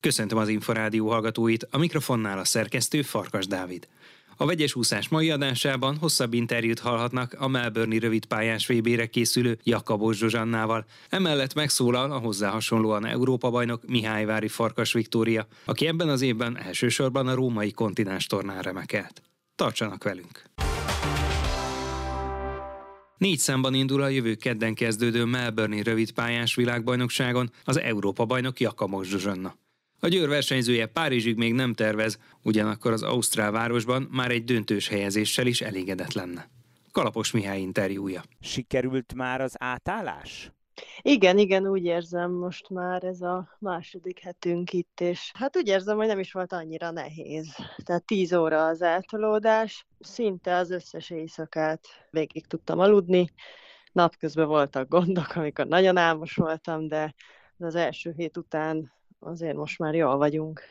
Köszöntöm az Inforádió hallgatóit, a mikrofonnál a szerkesztő Farkas Dávid. A vegyes úszás mai adásában hosszabb interjút hallhatnak a Melbourne-i rövidpályás VB-re készülő Jakabos Zsuzsannával. Emellett megszólal a hozzá hasonlóan Európa-bajnok Mihályvári Farkas Viktória, aki ebben az évben elsősorban a római kontinens tornán remekelt. Tartsanak velünk! Négy számban indul a jövő kedden kezdődő Melbourne-i rövidpályás világbajnokságon az Európa-bajnok Jakabos Zsuzsanna. A Győr versenyzője Párizsig még nem tervez, ugyanakkor az Ausztrál városban már egy döntős helyezéssel is elégedett lenne. Kalapos Mihály interjúja. Sikerült már az átállás? Igen, igen, úgy érzem most már ez a második hetünk itt, és hát úgy érzem, hogy nem is volt annyira nehéz. Tehát tíz óra az eltolódás, szinte az összes éjszakát végig tudtam aludni, napközben voltak gondok, amikor nagyon álmos voltam, de az első hét után azért most már jól vagyunk.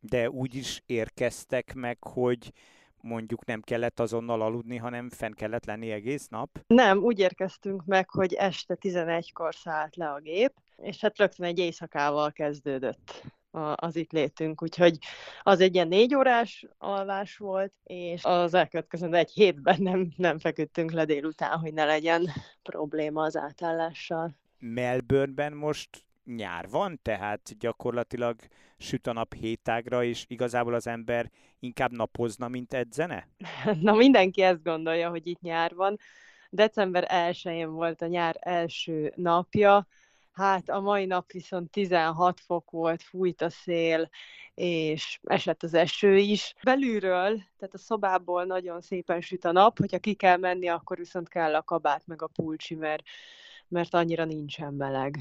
De úgy is érkeztek meg, hogy mondjuk nem kellett azonnal aludni, hanem fenn kellett lenni egész nap? Nem, úgy érkeztünk meg, hogy este 11-kor szállt le a gép, és hát rögtön egy éjszakával kezdődött az itt létünk, úgyhogy az egy ilyen négy órás alvás volt, és az elkövetkező egy hétben nem, nem feküdtünk le délután, hogy ne legyen probléma az átállással. Melbourneben most nyár van, tehát gyakorlatilag süt a nap hétágra, és igazából az ember inkább napozna, mint edzene? Na mindenki ezt gondolja, hogy itt nyár van. December 1-én volt a nyár első napja, Hát a mai nap viszont 16 fok volt, fújt a szél, és esett az eső is. Belülről, tehát a szobából nagyon szépen süt a nap, hogyha ki kell menni, akkor viszont kell a kabát meg a pulcsi, mert, mert annyira nincsen meleg.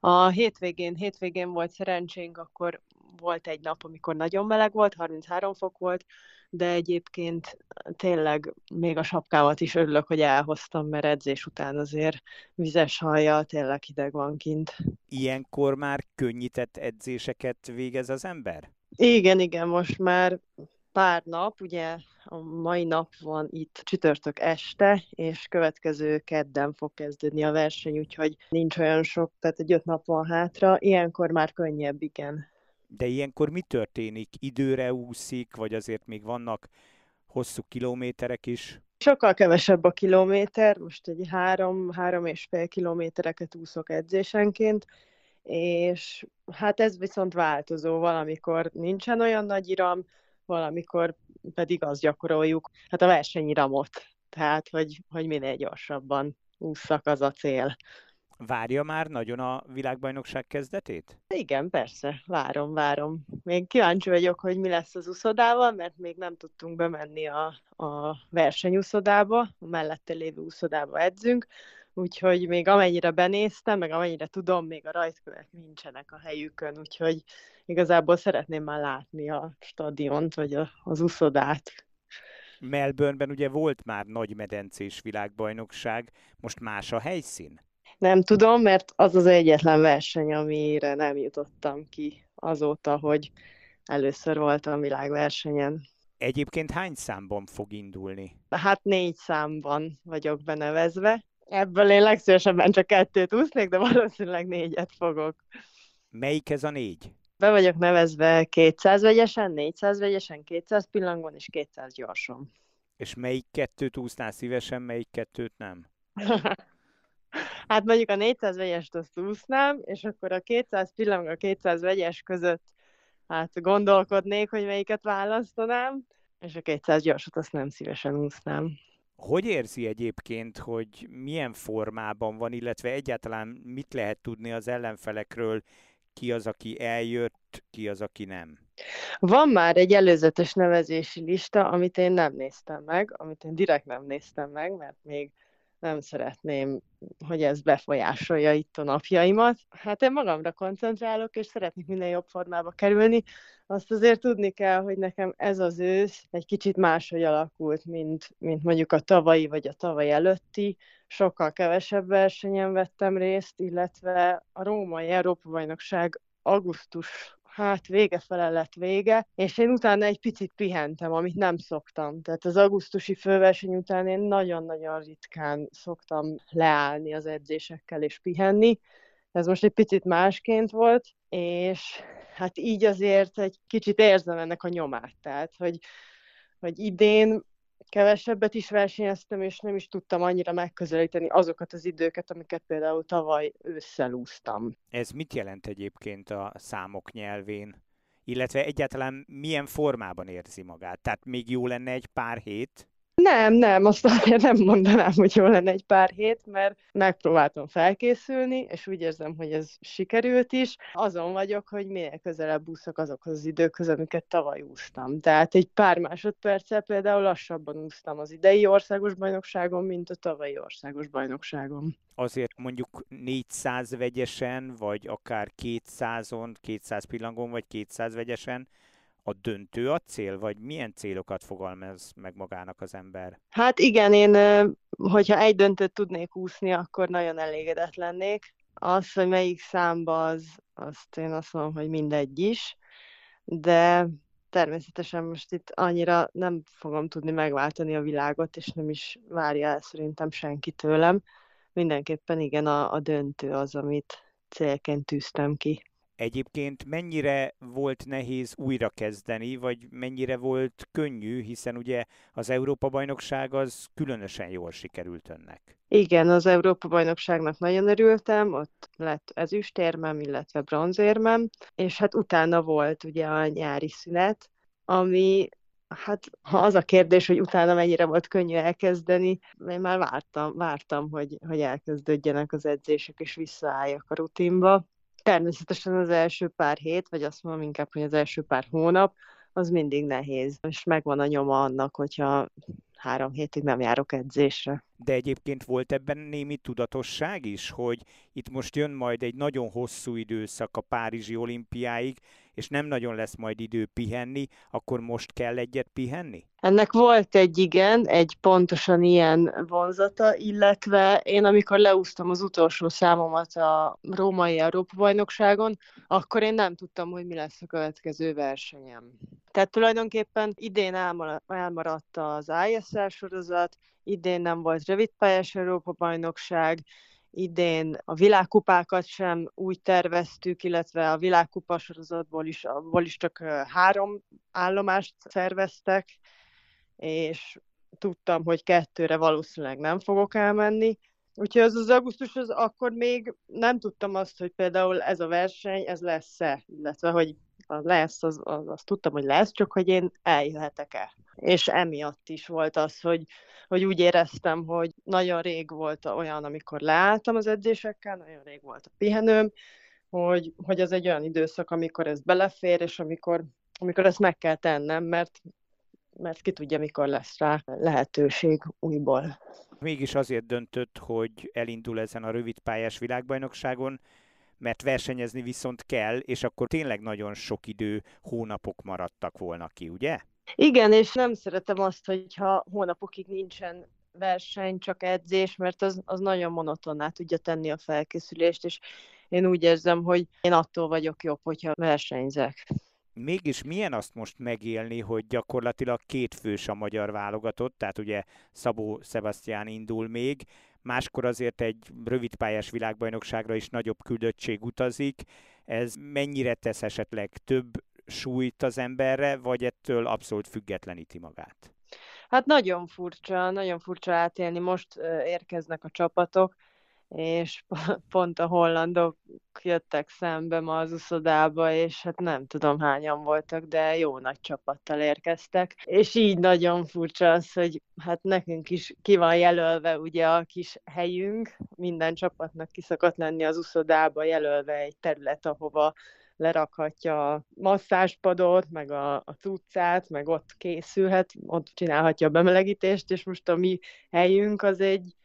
A hétvégén, hétvégén volt szerencsénk, akkor volt egy nap, amikor nagyon meleg volt, 33 fok volt, de egyébként tényleg még a sapkámat is örülök, hogy elhoztam, mert edzés után azért vizes hajjal tényleg hideg van kint. Ilyenkor már könnyített edzéseket végez az ember? Igen, igen, most már pár nap, ugye a mai nap van itt csütörtök este, és következő kedden fog kezdődni a verseny, úgyhogy nincs olyan sok, tehát egy öt nap van hátra, ilyenkor már könnyebb, igen. De ilyenkor mi történik? Időre úszik, vagy azért még vannak hosszú kilométerek is? Sokkal kevesebb a kilométer, most egy három, három és fél kilométereket úszok edzésenként, és hát ez viszont változó, valamikor nincsen olyan nagy iram, valamikor pedig azt gyakoroljuk, hát a versenyiramot, tehát hogy, hogy minél gyorsabban ússzak az a cél. Várja már nagyon a világbajnokság kezdetét? Igen, persze, várom, várom. Még kíváncsi vagyok, hogy mi lesz az úszodával, mert még nem tudtunk bemenni a, a versenyúszodába, a mellette lévő úszodába edzünk, úgyhogy még amennyire benéztem, meg amennyire tudom, még a rajtkövek nincsenek a helyükön, úgyhogy igazából szeretném már látni a stadiont, vagy a, az uszodát. Melbourneben ugye volt már nagy medencés világbajnokság, most más a helyszín? Nem tudom, mert az az egyetlen verseny, amire nem jutottam ki azóta, hogy először voltam világversenyen. Egyébként hány számban fog indulni? Hát négy számban vagyok benevezve. Ebből én legszívesebben csak kettőt úsznék, de valószínűleg négyet fogok. Melyik ez a négy? Be vagyok nevezve 200 vegyesen, 400 vegyesen, 200 pillangban és 200 gyorsan. És melyik kettőt úsznál szívesen, melyik kettőt nem? hát mondjuk a 400 vegyest azt úsznám, és akkor a 200 pillang a 200 vegyes között hát gondolkodnék, hogy melyiket választanám, és a 200 gyorsat azt nem szívesen úsznám. Hogy érzi egyébként, hogy milyen formában van, illetve egyáltalán mit lehet tudni az ellenfelekről, ki az, aki eljött, ki az, aki nem? Van már egy előzetes nevezési lista, amit én nem néztem meg, amit én direkt nem néztem meg, mert még nem szeretném, hogy ez befolyásolja itt a napjaimat. Hát én magamra koncentrálok, és szeretnék minél jobb formába kerülni. Azt azért tudni kell, hogy nekem ez az ősz egy kicsit máshogy alakult, mint, mint mondjuk a tavalyi vagy a tavaly előtti. Sokkal kevesebb versenyen vettem részt, illetve a római Európa-bajnokság augusztus hát vége fele lett vége, és én utána egy picit pihentem, amit nem szoktam. Tehát az augusztusi főverseny után én nagyon-nagyon ritkán szoktam leállni az edzésekkel és pihenni. Ez most egy picit másként volt, és hát így azért egy kicsit érzem ennek a nyomát. Tehát, hogy, hogy idén kevesebbet is versenyeztem, és nem is tudtam annyira megközelíteni azokat az időket, amiket például tavaly ősszel úsztam. Ez mit jelent egyébként a számok nyelvén? Illetve egyáltalán milyen formában érzi magát? Tehát még jó lenne egy pár hét, nem, nem, azt azért nem mondanám, hogy jó lenne egy pár hét, mert megpróbáltam felkészülni, és úgy érzem, hogy ez sikerült is. Azon vagyok, hogy minél közelebb úszok azokhoz az időkhöz, amiket tavaly úsztam. Tehát egy pár másodperccel például lassabban úsztam az idei országos bajnokságon, mint a tavalyi országos bajnokságon. Azért mondjuk 400 vegyesen, vagy akár 200-on, 200 pillangon, vagy 200 vegyesen, a döntő a cél, vagy milyen célokat fogalmaz meg magának az ember? Hát igen, én, hogyha egy döntőt tudnék úszni, akkor nagyon elégedett lennék. Az, hogy melyik számba, az, azt én azt mondom, hogy mindegy is, de természetesen most itt annyira nem fogom tudni megváltani a világot, és nem is várja el szerintem senki tőlem. Mindenképpen igen, a, a döntő az, amit célként tűztem ki. Egyébként mennyire volt nehéz újrakezdeni, vagy mennyire volt könnyű, hiszen ugye az Európa-bajnokság az különösen jól sikerült önnek. Igen, az Európa-bajnokságnak nagyon örültem, ott lett ezüstérmem, illetve bronzérmem, és hát utána volt ugye a nyári szünet, ami Hát ha az a kérdés, hogy utána mennyire volt könnyű elkezdeni, én már vártam, vártam hogy, hogy elkezdődjenek az edzések, és visszaálljak a rutinba. Természetesen az első pár hét, vagy azt mondom inkább, hogy az első pár hónap, az mindig nehéz. És megvan a nyoma annak, hogyha három hétig nem járok edzésre. De egyébként volt ebben némi tudatosság is, hogy itt most jön majd egy nagyon hosszú időszak a Párizsi olimpiáig, és nem nagyon lesz majd idő pihenni, akkor most kell egyet pihenni? Ennek volt egy igen, egy pontosan ilyen vonzata, illetve én amikor leúztam az utolsó számomat a római Európa-bajnokságon, akkor én nem tudtam, hogy mi lesz a következő versenyem. Tehát tulajdonképpen idén elmaradt az ISL sorozat, idén nem volt rövidpályás Európa-bajnokság, idén a világkupákat sem úgy terveztük, illetve a világkupa sorozatból is, abból is csak három állomást szerveztek, és tudtam, hogy kettőre valószínűleg nem fogok elmenni. Úgyhogy az az augusztus, az akkor még nem tudtam azt, hogy például ez a verseny, ez lesz-e, illetve hogy az lesz, az, az, azt tudtam, hogy lesz, csak hogy én eljöhetek-e. És emiatt is volt az, hogy, hogy úgy éreztem, hogy nagyon rég volt olyan, amikor leálltam az edzésekkel, nagyon rég volt a pihenőm, hogy, hogy ez egy olyan időszak, amikor ez belefér, és amikor, amikor ezt meg kell tennem, mert, mert ki tudja, mikor lesz rá lehetőség újból. Mégis azért döntött, hogy elindul ezen a rövidpályás világbajnokságon, mert versenyezni viszont kell, és akkor tényleg nagyon sok idő, hónapok maradtak volna ki, ugye? Igen, és nem szeretem azt, hogyha hónapokig nincsen verseny, csak edzés, mert az, az nagyon monotonná tudja tenni a felkészülést, és én úgy érzem, hogy én attól vagyok jobb, hogyha versenyzek. Mégis milyen azt most megélni, hogy gyakorlatilag két fős a magyar válogatott, tehát ugye Szabó Sebastián indul még, máskor azért egy rövidpályás világbajnokságra is nagyobb küldöttség utazik. Ez mennyire tesz esetleg több súlyt az emberre, vagy ettől abszolút függetleníti magát? Hát nagyon furcsa, nagyon furcsa átélni. Most érkeznek a csapatok, és pont a hollandok jöttek szembe ma az uszodába, és hát nem tudom hányan voltak, de jó nagy csapattal érkeztek. És így nagyon furcsa az, hogy hát nekünk is ki van jelölve ugye a kis helyünk, minden csapatnak ki szokott lenni az uszodába jelölve egy terület, ahova lerakhatja a masszáspadot, meg a, a cuccát, meg ott készülhet, ott csinálhatja a bemelegítést, és most a mi helyünk az egy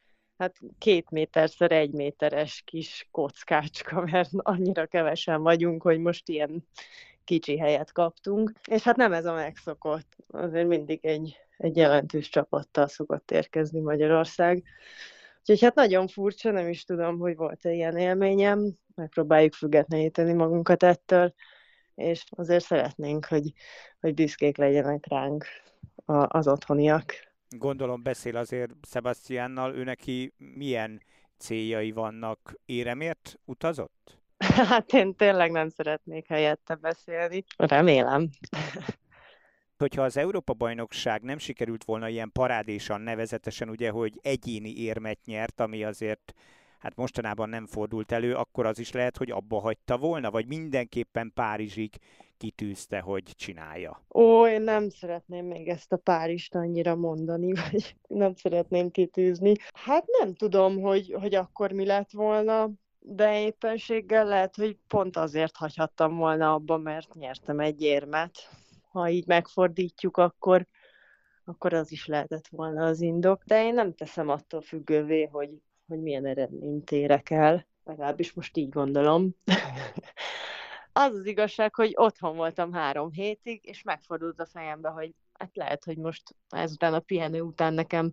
hát két méterszer egy méteres kis kockácska, mert annyira kevesen vagyunk, hogy most ilyen kicsi helyet kaptunk. És hát nem ez a megszokott. Azért mindig egy, egy jelentős csapattal szokott érkezni Magyarország. Úgyhogy hát nagyon furcsa, nem is tudom, hogy volt-e ilyen élményem. Megpróbáljuk függetleníteni magunkat ettől, és azért szeretnénk, hogy, hogy büszkék legyenek ránk az otthoniak. Gondolom beszél azért Sebastiánnal, ő neki milyen céljai vannak? Éremért utazott? Hát én tényleg nem szeretnék helyette beszélni. Remélem. Hogyha az Európa-bajnokság nem sikerült volna ilyen parádésan, nevezetesen ugye, hogy egyéni érmet nyert, ami azért hát mostanában nem fordult elő, akkor az is lehet, hogy abba hagyta volna, vagy mindenképpen Párizsig kitűzte, hogy csinálja? Ó, én nem szeretném még ezt a Párizst annyira mondani, vagy nem szeretném kitűzni. Hát nem tudom, hogy, hogy akkor mi lett volna, de éppenséggel lehet, hogy pont azért hagyhattam volna abba, mert nyertem egy érmet. Ha így megfordítjuk, akkor, akkor az is lehetett volna az indok. De én nem teszem attól függővé, hogy, hogy milyen eredményt érek el. Legalábbis most így gondolom. az az igazság, hogy otthon voltam három hétig, és megfordult a fejembe, hogy hát lehet, hogy most ezután a pihenő után nekem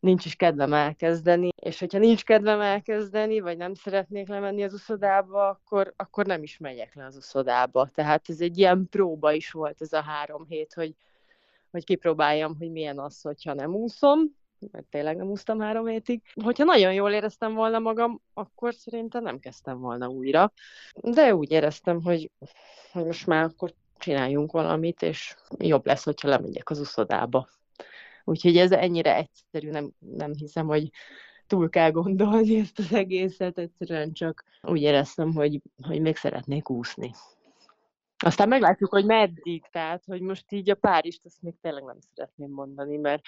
nincs is kedvem elkezdeni, és hogyha nincs kedvem elkezdeni, vagy nem szeretnék lemenni az uszodába, akkor, akkor nem is megyek le az uszodába. Tehát ez egy ilyen próba is volt ez a három hét, hogy, hogy kipróbáljam, hogy milyen az, hogyha nem úszom, mert tényleg nem úsztam három hétig. Hogyha nagyon jól éreztem volna magam, akkor szerintem nem kezdtem volna újra. De úgy éreztem, hogy, hogy most már akkor csináljunk valamit, és jobb lesz, hogyha lemegyek az uszodába. Úgyhogy ez ennyire egyszerű, nem, nem hiszem, hogy túl kell gondolni ezt az egészet, egyszerűen csak úgy éreztem, hogy, hogy még szeretnék úszni. Aztán meglátjuk, hogy meddig, tehát, hogy most így a Párizst, azt még tényleg nem szeretném mondani, mert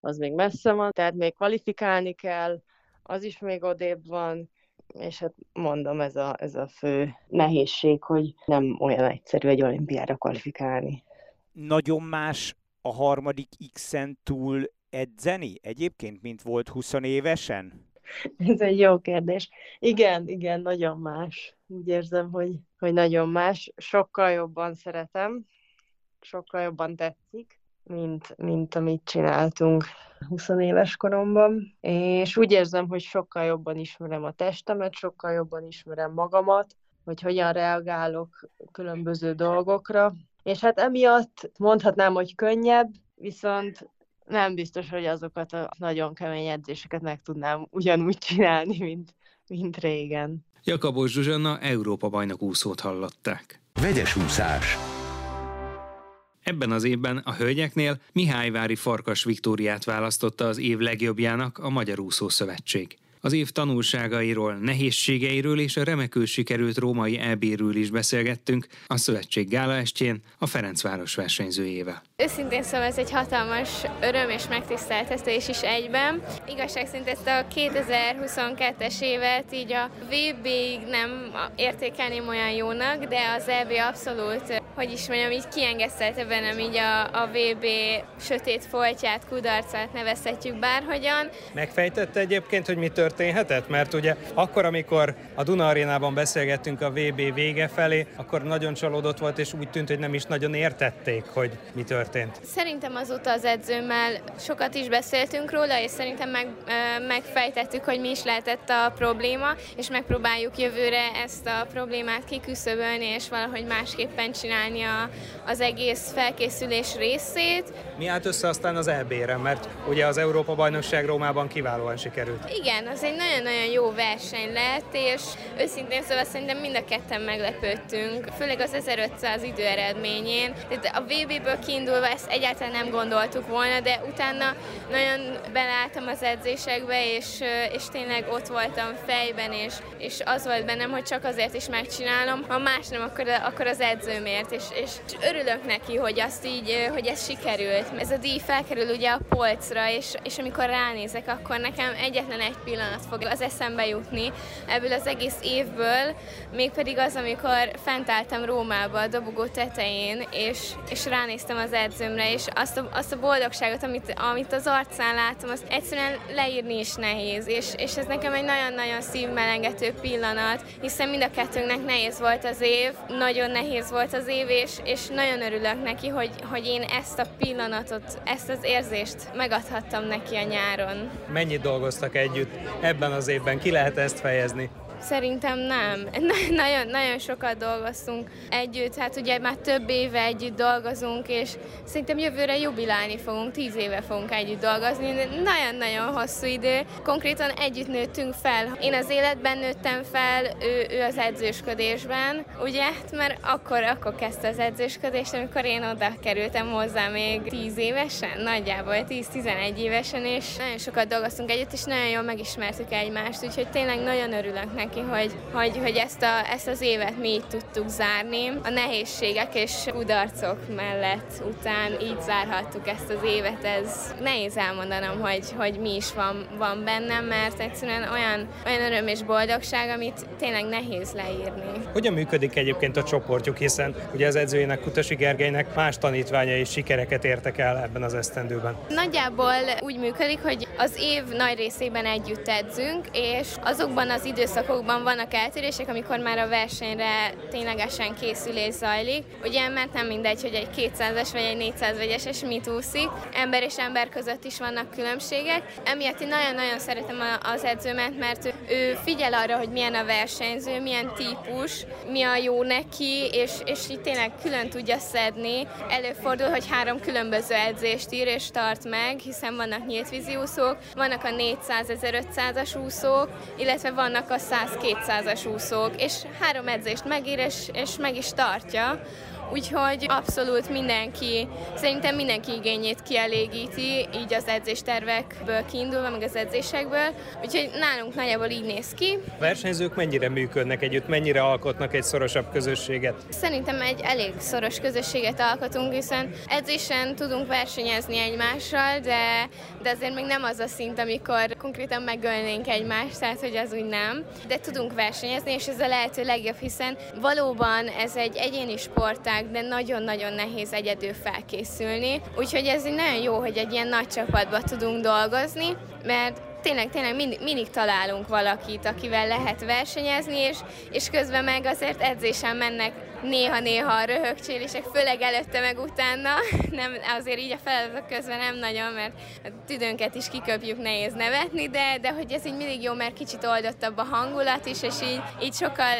az még messze van, tehát még kvalifikálni kell, az is még odébb van, és hát mondom, ez a, ez a fő nehézség, hogy nem olyan egyszerű egy olimpiára kvalifikálni. Nagyon más a harmadik X-en túl edzeni egyébként, mint volt 20 évesen? Ez egy jó kérdés. Igen, igen, nagyon más. Úgy érzem, hogy, hogy nagyon más. Sokkal jobban szeretem, sokkal jobban tetszik mint, mint amit csináltunk 20 éves koromban. És úgy érzem, hogy sokkal jobban ismerem a testemet, sokkal jobban ismerem magamat, hogy hogyan reagálok különböző dolgokra. És hát emiatt mondhatnám, hogy könnyebb, viszont nem biztos, hogy azokat a nagyon kemény edzéseket meg tudnám ugyanúgy csinálni, mint, mint régen. Jakabos Zsuzsanna Európa bajnok úszót hallották. Vegyes úszás. Ebben az évben a hölgyeknél Mihályvári Farkas Viktóriát választotta az év legjobbjának a Magyar Úszó Szövetség. Az év tanulságairól, nehézségeiről és a remekül sikerült római EB-ről is beszélgettünk a Szövetség Gála estjén a Ferencváros versenyzőjével. Őszintén szóval ez egy hatalmas öröm és megtiszteltetés is egyben. Igazság szerint ezt a 2022-es évet így a VB-ig nem értékelném olyan jónak, de az EB abszolút, hogy is mondjam, így kiengesztelte bennem így a, a VB sötét foltját, kudarcát nevezhetjük bárhogyan. Megfejtette egyébként, hogy mi történhetett? Mert ugye akkor, amikor a Duna Arénában beszélgettünk a VB vége felé, akkor nagyon csalódott volt, és úgy tűnt, hogy nem is nagyon értették, hogy mi történt történt? Szerintem azóta az edzőmmel sokat is beszéltünk róla, és szerintem meg, megfejtettük, hogy mi is lehetett a probléma, és megpróbáljuk jövőre ezt a problémát kiküszöbölni, és valahogy másképpen csinálni a, az egész felkészülés részét. Mi állt össze aztán az EB-re, mert ugye az Európa-bajnokság Rómában kiválóan sikerült. Igen, az egy nagyon-nagyon jó verseny lett, és őszintén szóval szerintem mind a ketten meglepődtünk, főleg az 1500 időeredményén. Tehát a VB-ből kiindul indulva ezt egyáltalán nem gondoltuk volna, de utána nagyon beleálltam az edzésekbe, és, és tényleg ott voltam fejben, és, és az volt bennem, hogy csak azért is megcsinálom, ha más nem, akkor, akkor az edzőmért, és, és örülök neki, hogy azt így, hogy ez sikerült. Ez a díj felkerül ugye a polcra, és, és amikor ránézek, akkor nekem egyetlen egy pillanat fog az eszembe jutni ebből az egész évből, mégpedig az, amikor fent álltam Rómába a dobogó tetején, és, és ránéztem az edzőmre, és azt a, azt a boldogságot, amit, amit az arcán látom, azt egyszerűen leírni is nehéz, és, és ez nekem egy nagyon-nagyon szívmelengető pillanat, hiszen mind a kettőnknek nehéz volt az év, nagyon nehéz volt az év, és, és nagyon örülök neki, hogy, hogy én ezt a pillanatot, ezt az érzést megadhattam neki a nyáron. Mennyit dolgoztak együtt ebben az évben? Ki lehet ezt fejezni? Szerintem nem. nagyon, nagyon sokat dolgoztunk együtt, hát ugye már több éve együtt dolgozunk, és szerintem jövőre jubilálni fogunk, tíz éve fogunk együtt dolgozni, nagyon-nagyon hosszú idő. Konkrétan együtt nőttünk fel. Én az életben nőttem fel, ő, ő az edzősködésben, ugye, hát mert akkor, akkor kezdte az edzősködést, amikor én oda kerültem hozzá még tíz évesen, nagyjából 10-11 évesen, és nagyon sokat dolgoztunk együtt, és nagyon jól megismertük egymást, úgyhogy tényleg nagyon örülök neki, hogy, hogy, hogy ezt, a, ezt az évet mi így tudtuk zárni. A nehézségek és kudarcok mellett után így zárhattuk ezt az évet. Ez nehéz elmondanom, hogy, hogy mi is van, van bennem, mert egyszerűen olyan, olyan öröm és boldogság, amit tényleg nehéz leírni. Hogyan működik egyébként a csoportjuk, hiszen ugye az edzőjének Kutasi Gergelynek más tanítványai és sikereket értek el ebben az esztendőben? Nagyjából úgy működik, hogy az év nagy részében együtt edzünk, és azokban az időszakokban vannak eltérések, amikor már a versenyre ténylegesen készülés zajlik. Ugye, mert nem mindegy, hogy egy 200-es vagy egy 400 vegyeses mit úszik, ember és ember között is vannak különbségek. Emiatt én nagyon-nagyon szeretem az edzőmet, mert ő figyel arra, hogy milyen a versenyző, milyen típus, mi a jó neki, és, és így tényleg külön tudja szedni. Előfordul, hogy három különböző edzést ír és tart meg, hiszen vannak nyílt vízi úszók, vannak a 400 1500-as úszók, illetve vannak a 100-200-as úszók, és három edzést megír, és, és meg is tartja. Úgyhogy abszolút mindenki, szerintem mindenki igényét kielégíti, így az edzéstervekből kiindulva, meg az edzésekből. Úgyhogy nálunk nagyjából így néz ki. A versenyzők mennyire működnek együtt, mennyire alkotnak egy szorosabb közösséget? Szerintem egy elég szoros közösséget alkotunk, hiszen edzésen tudunk versenyezni egymással, de, de azért még nem az a szint, amikor konkrétan megölnénk egymást, tehát hogy az úgy nem. De tudunk versenyezni, és ez a lehető legjobb, hiszen valóban ez egy egyéni sport, világ, de nagyon-nagyon nehéz egyedül felkészülni. Úgyhogy ez nagyon jó, hogy egy ilyen nagy csapatban tudunk dolgozni, mert tényleg, tényleg mindig, mindig találunk valakit, akivel lehet versenyezni, és, és közben meg azért edzésen mennek néha-néha röhögcsélések, főleg előtte meg utána, nem, azért így a feladatok közben nem nagyon, mert a tüdőnket is kiköpjük, nehéz nevetni, de, de hogy ez így mindig jó, mert kicsit oldottabb a hangulat is, és így, így sokkal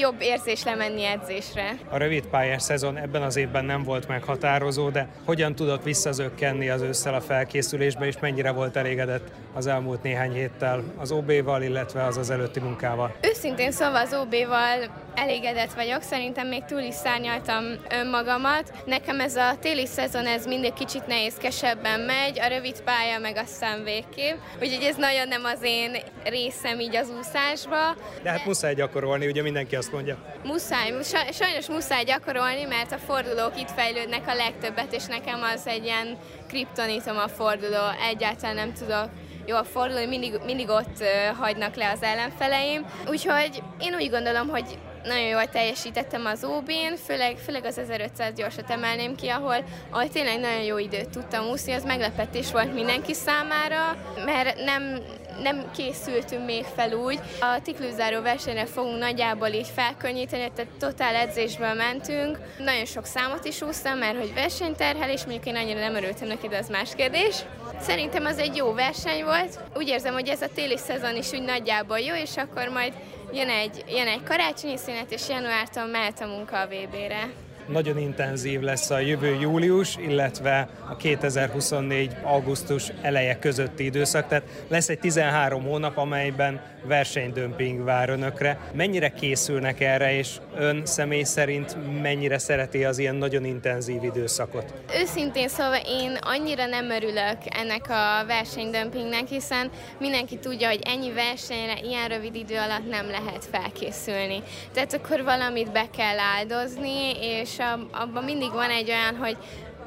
jobb érzés lemenni edzésre. A rövid pályás szezon ebben az évben nem volt meghatározó, de hogyan tudott visszazökkenni az ősszel a felkészülésbe, és mennyire volt elégedett az elmúlt néhány héttel az OB-val, illetve az az előtti munkával? Őszintén szóval az OB-val elégedett vagyok, szerintem még túl is szárnyaltam önmagamat. Nekem ez a téli szezon, ez mindig kicsit nehézkesebben megy, a rövid pálya meg aztán végképp. Úgyhogy ez nagyon nem az én részem így az úszásba. De hát muszáj gyakorolni, ugye mindenki azt mondja. Muszáj, sajnos muszáj gyakorolni, mert a fordulók itt fejlődnek a legtöbbet, és nekem az egy ilyen kriptonitom a forduló, egyáltalán nem tudok jól fordulni, mindig, mindig ott hagynak le az ellenfeleim. Úgyhogy én úgy gondolom, hogy nagyon jól teljesítettem az OB-n, főleg, főleg az 1500 gyorsat emelném ki, ahol, ahol tényleg nagyon jó időt tudtam úszni, az meglepetés volt mindenki számára, mert nem, nem készültünk még fel úgy. A tiklőzáró versenyre fogunk nagyjából így felkönnyíteni, tehát totál edzésből mentünk. Nagyon sok számot is úsztam, mert hogy versenyterhelés, mondjuk én annyira nem örültem neki, de az más kérdés. Szerintem az egy jó verseny volt. Úgy érzem, hogy ez a téli szezon is úgy nagyjából jó, és akkor majd jön egy, jön egy karácsonyi szünet, és januártól mehet a munka a VB-re nagyon intenzív lesz a jövő július, illetve a 2024 augusztus eleje közötti időszak, tehát lesz egy 13 hónap, amelyben versenydömping vár önökre. Mennyire készülnek erre, és ön személy szerint mennyire szereti az ilyen nagyon intenzív időszakot? Őszintén szóval én annyira nem örülök ennek a versenydömpingnek, hiszen mindenki tudja, hogy ennyi versenyre ilyen rövid idő alatt nem lehet felkészülni. Tehát akkor valamit be kell áldozni, és abban mindig van egy olyan, hogy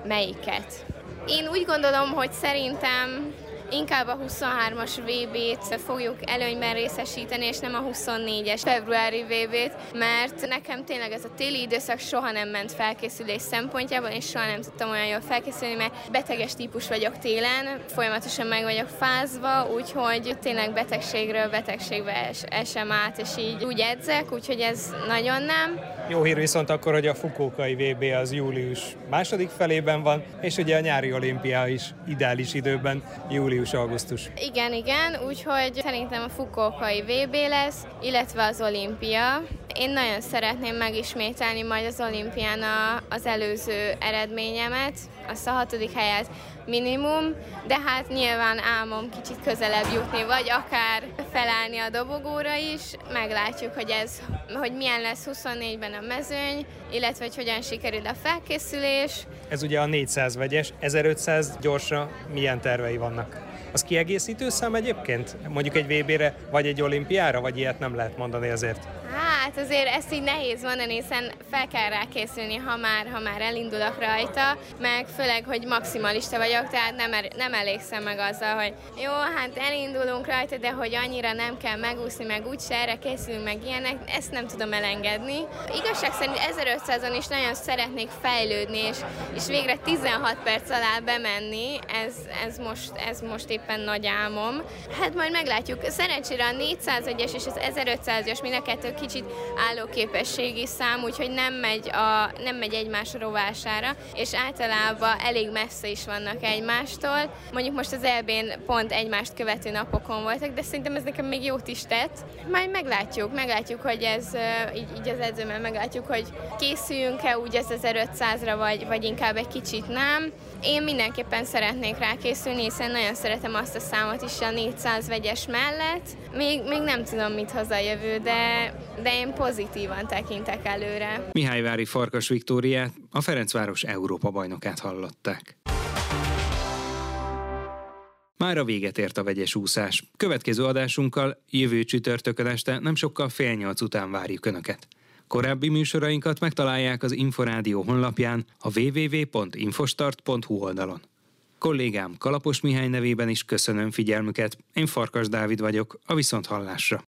melyiket. Én úgy gondolom, hogy szerintem inkább a 23-as VB-t fogjuk előnyben részesíteni, és nem a 24-es februári VB-t, mert nekem tényleg ez a téli időszak soha nem ment felkészülés szempontjából, és soha nem tudtam olyan jól felkészülni, mert beteges típus vagyok télen, folyamatosan meg vagyok fázva, úgyhogy tényleg betegségről betegségbe es, esem át, és így úgy edzek, úgyhogy ez nagyon nem. Jó hír viszont akkor, hogy a Fukókai VB az július második felében van, és ugye a nyári olimpia is ideális időben, július július-augusztus. Igen, igen, úgyhogy szerintem a Fukuokai VB lesz, illetve az olimpia. Én nagyon szeretném megismételni majd az olimpián a, az előző eredményemet, azt a hatodik helyet minimum, de hát nyilván álmom kicsit közelebb jutni, vagy akár felállni a dobogóra is. Meglátjuk, hogy ez, hogy milyen lesz 24-ben a mezőny, illetve hogy hogyan sikerül a felkészülés. Ez ugye a 400 vegyes, 1500 gyorsra milyen tervei vannak? Az kiegészítő szám egyébként? Mondjuk egy VB-re, vagy egy olimpiára, vagy ilyet nem lehet mondani azért? Hát azért ezt így nehéz mondani, hiszen fel kell rá készülni, ha már, ha már elindulok rajta, meg főleg, hogy maximalista vagyok, tehát nem, er, nem elégszem meg azzal, hogy jó, hát elindulunk rajta, de hogy annyira nem kell megúszni, meg úgyse erre készülünk, meg ilyenek, ezt nem tudom elengedni. Igazság szerint 1500-on is nagyon szeretnék fejlődni, és, és végre 16 perc alá bemenni, ez, ez, most, ez most éppen nagy álmom. Hát majd meglátjuk. Szerencsére a 401-es és az 1500-as mind a kettő kicsit állóképességi szám, úgyhogy nem megy, a, nem megy egymás rovására, és általában elég messze is vannak egymástól. Mondjuk most az elbén pont egymást követő napokon voltak, de szerintem ez nekem még jót is tett. Majd meglátjuk, meglátjuk, hogy ez így, így az edzőmmel meglátjuk, hogy készüljünk-e úgy ez 1500-ra, vagy, vagy inkább egy kicsit nem. Én mindenképpen szeretnék rá készülni, hiszen nagyon szeretem azt a számot is a 400 vegyes mellett. Még, még nem tudom, mit hoz a jövő, de, de én pozitívan tekintek előre. Mihályvári Farkas Viktóriát, a Ferencváros Európa bajnokát hallották. Már a véget ért a vegyes úszás. Következő adásunkkal jövő csütörtökön este nem sokkal fél nyolc után várjuk Önöket. Korábbi műsorainkat megtalálják az Inforádió honlapján a www.infostart.hu oldalon. Kollégám Kalapos Mihály nevében is köszönöm figyelmüket, én Farkas Dávid vagyok, a Viszonthallásra.